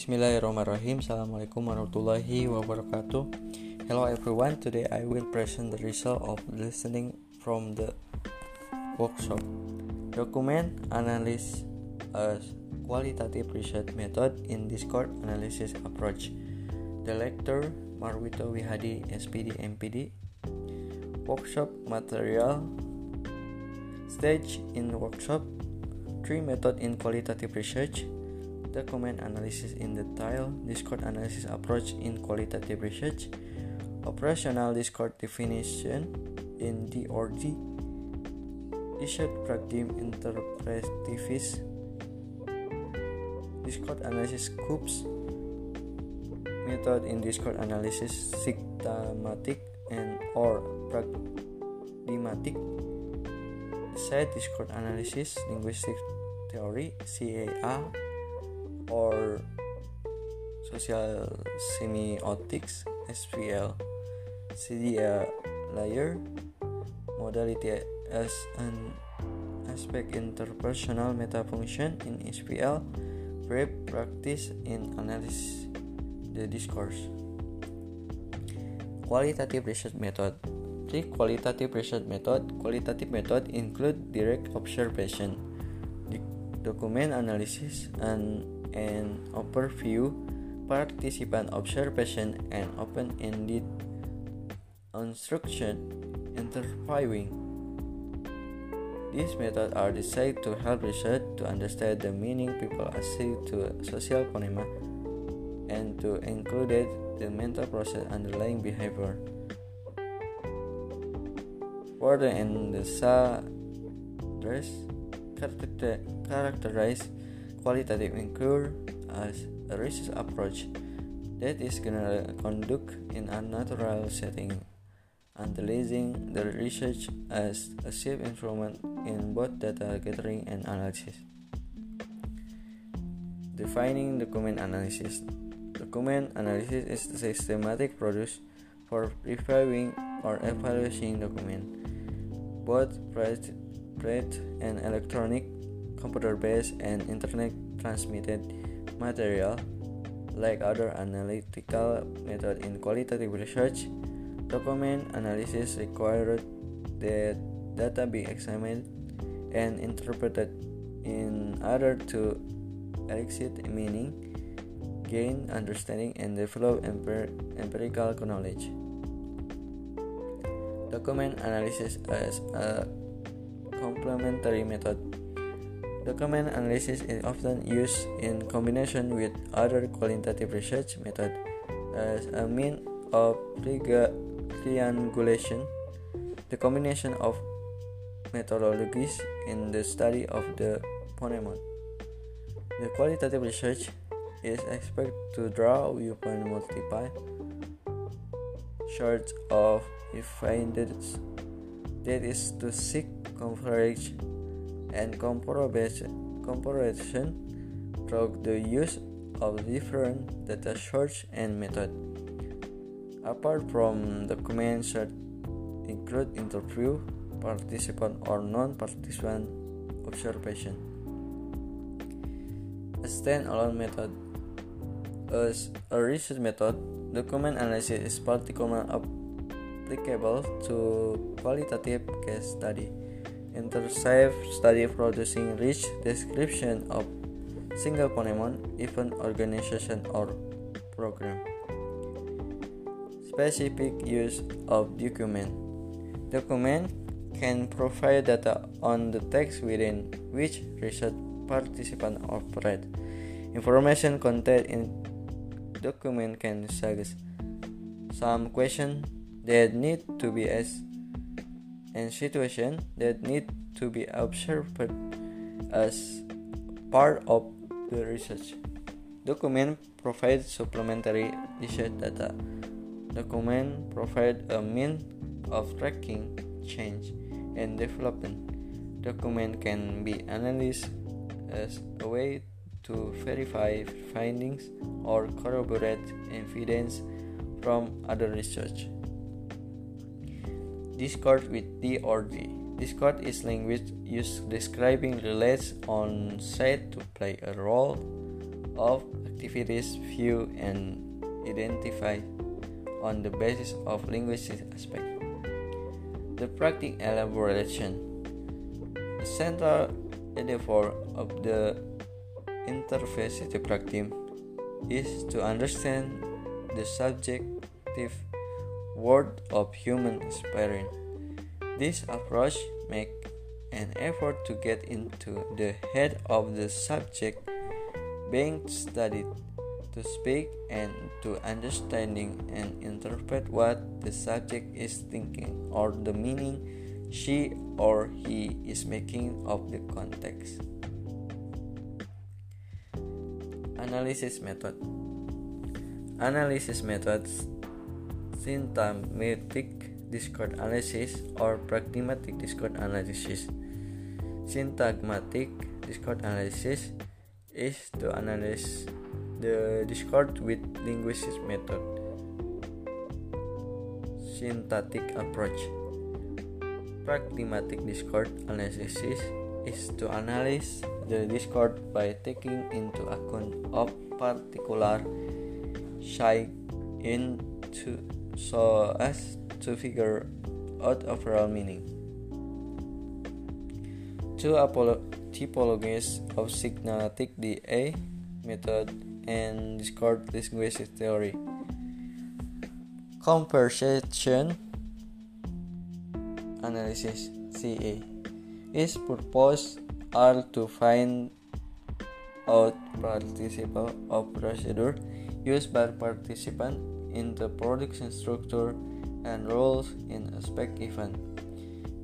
Bismillahirrahmanirrahim. Assalamualaikum warahmatullahi wabarakatuh. Hello everyone. Today I will present the result of listening from the workshop. Document analysis as qualitative research method in Discord analysis approach. The lecturer Marwito Wihadi SPD MPD. Workshop material stage in workshop. Three method in qualitative research document analysis in detail, Discord analysis approach in qualitative research, operational Discord definition in DRD, research paradigm interpretivism, Discord analysis scopes, method in Discord analysis systematic and or pragmatic, side Discord analysis linguistic theory CAA or social semiotics SPL CDA layer modality as an aspect interpersonal meta function in SPL verb practice in analysis the discourse. Qualitative research method. Three qualitative research method qualitative method include direct observation document analysis and an overview, participant observation, and open-ended instruction interviewing. These methods are designed to help research to understand the meaning people assign to social phonema and to include the mental process underlying behavior. Further in the dress characterize qualitative inquiry as a research approach that is generally conducted in a natural setting, analyzing the research as a safe instrument in both data gathering and analysis. Defining document analysis. Document analysis is the systematic process for reviewing or evaluating document, both print and electronic computer based and internet transmitted material. Like other analytical methods in qualitative research, document analysis required that data be examined and interpreted in order to elicit meaning, gain understanding, and develop empir- empirical knowledge. Document analysis as a complementary method Document analysis is often used in combination with other qualitative research methods as a means of triangulation. The combination of methodologies in the study of the phoneme. The qualitative research is expected to draw upon multiple sorts of evidence that is to seek coverage and comparison through the use of different data sources and methods. Apart from documents that include interview, participant or non-participant observation. A standalone method as a research method, document analysis is particularly applicable to qualitative case study intercept study producing rich description of single phenomenon, event, organization, or program. Specific use of document. Document can provide data on the text within which research participant operate. Information contained in document can suggest some questions that need to be asked and situations that need to be observed as part of the research. Document provides supplementary research data. Document provide a means of tracking change and development. Document can be analyzed as a way to verify findings or corroborate evidence from other research. Discourse with D or D. Discourse is language used describing relates on site to play a role of activities view, and identify on the basis of linguistic aspect. The practical elaboration. The central endeavor of the interface practice is to understand the subjective world of human experience. This approach makes an effort to get into the head of the subject being studied to speak and to understanding and interpret what the subject is thinking or the meaning she or he is making of the context. Analysis method Analysis methods syntagmatic discourse analysis or pragmatic discourse analysis. Syntagmatic discourse analysis is to analyze the discourse with linguistic method syntactic approach pragmatic discourse analysis is to analyze the discourse by taking into account of particular shy into so as to figure out overall meaning two typologies of syntactic DA method and discourse linguistic theory. Conversation analysis CA its purpose are to find out participle of procedure used by participant in the production structure and roles in a spec event.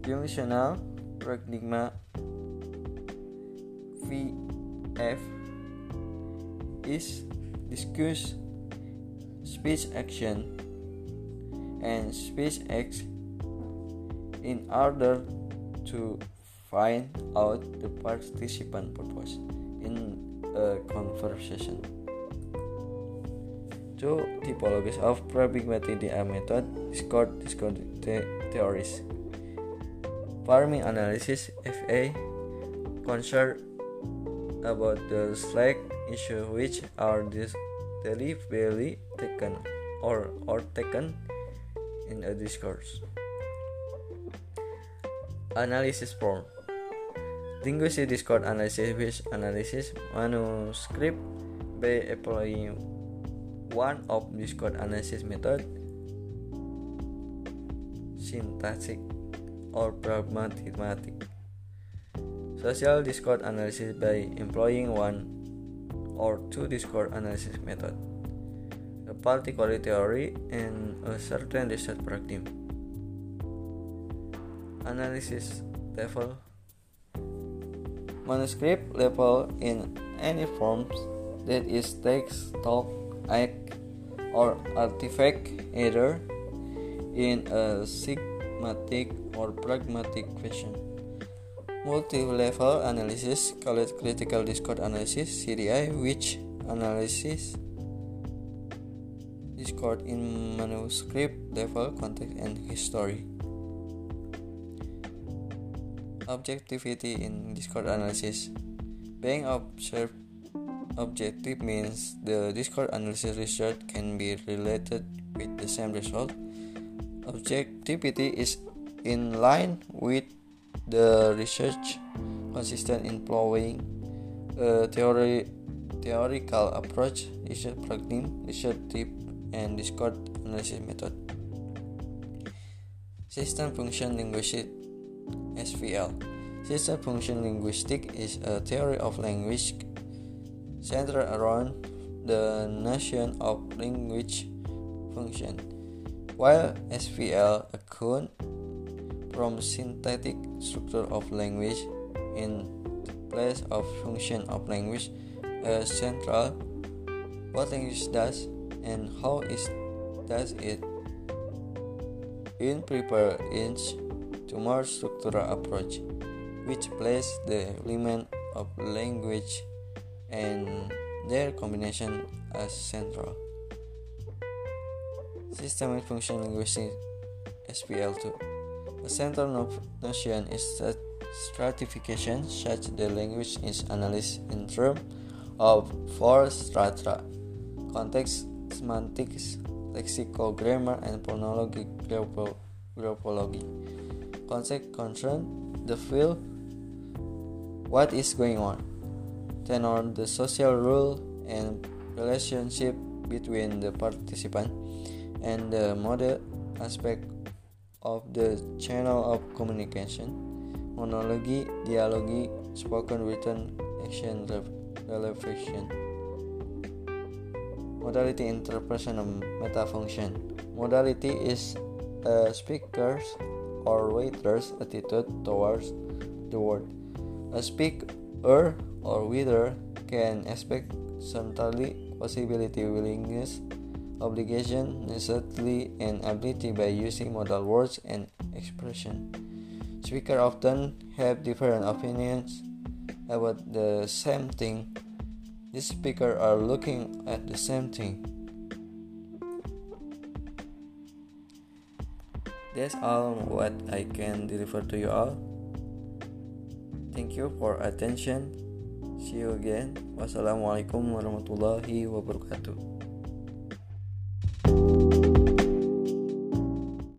Functional paradigma VF is discuss speech action and speech acts in order to find out the participant purpose in a conversation. Two typologies of pragmatic method discord discord theories. Farming analysis FA concern about the slack issues which are deliberately taken or, or taken in a discourse. Analysis form Linguistic discord analysis which analysis manuscript by applying one of discourse analysis method syntactic or pragmatic. Social discourse analysis by employing one or two discourse analysis method, a particular theory, and a certain research practice. Analysis level. Manuscript level in any forms that is text, talk, or artifact error in a schematic or pragmatic fashion. Multi-level analysis called critical discourse analysis CDI which analysis discourse in manuscript level context and history. Objectivity in discourse analysis being observed objective means the discourse analysis result can be related with the same result. Objectivity is in line with the research consistent in employing a theory, theoretical approach, research practice, research tip, and discourse analysis method. System function linguistic SFL. System function linguistic is a theory of language centered around the notion of language function, while SFL account from syntactic structure of language in place of function of language as central. What language does and how it does it in preparation to more structural approach which place the element of language and their combination as central. Systemic function linguistic SFL2 a central notion is that stratification, such the language is analyzed in terms of four strata. Context, semantics, lexical grammar, and phonology graphology. Concept concern the field, what is going on, tenor, the social rule and relationship between the participant, and the model aspect of the channel of communication, monology, dialogue, spoken, written, action, reflection. Modality interpretation of metafunction. Modality is a speaker's or waiter's attitude towards the word. A speaker Er or whether can expect certainly possibility, willingness, obligation, necessity, and ability by using modal words and expression. Speakers often have different opinions about the same thing. These speakers are looking at the same thing. That's all what I can deliver to you all. Thank you for attention. See you again. Wassalamualaikum warahmatullahi wabarakatuh.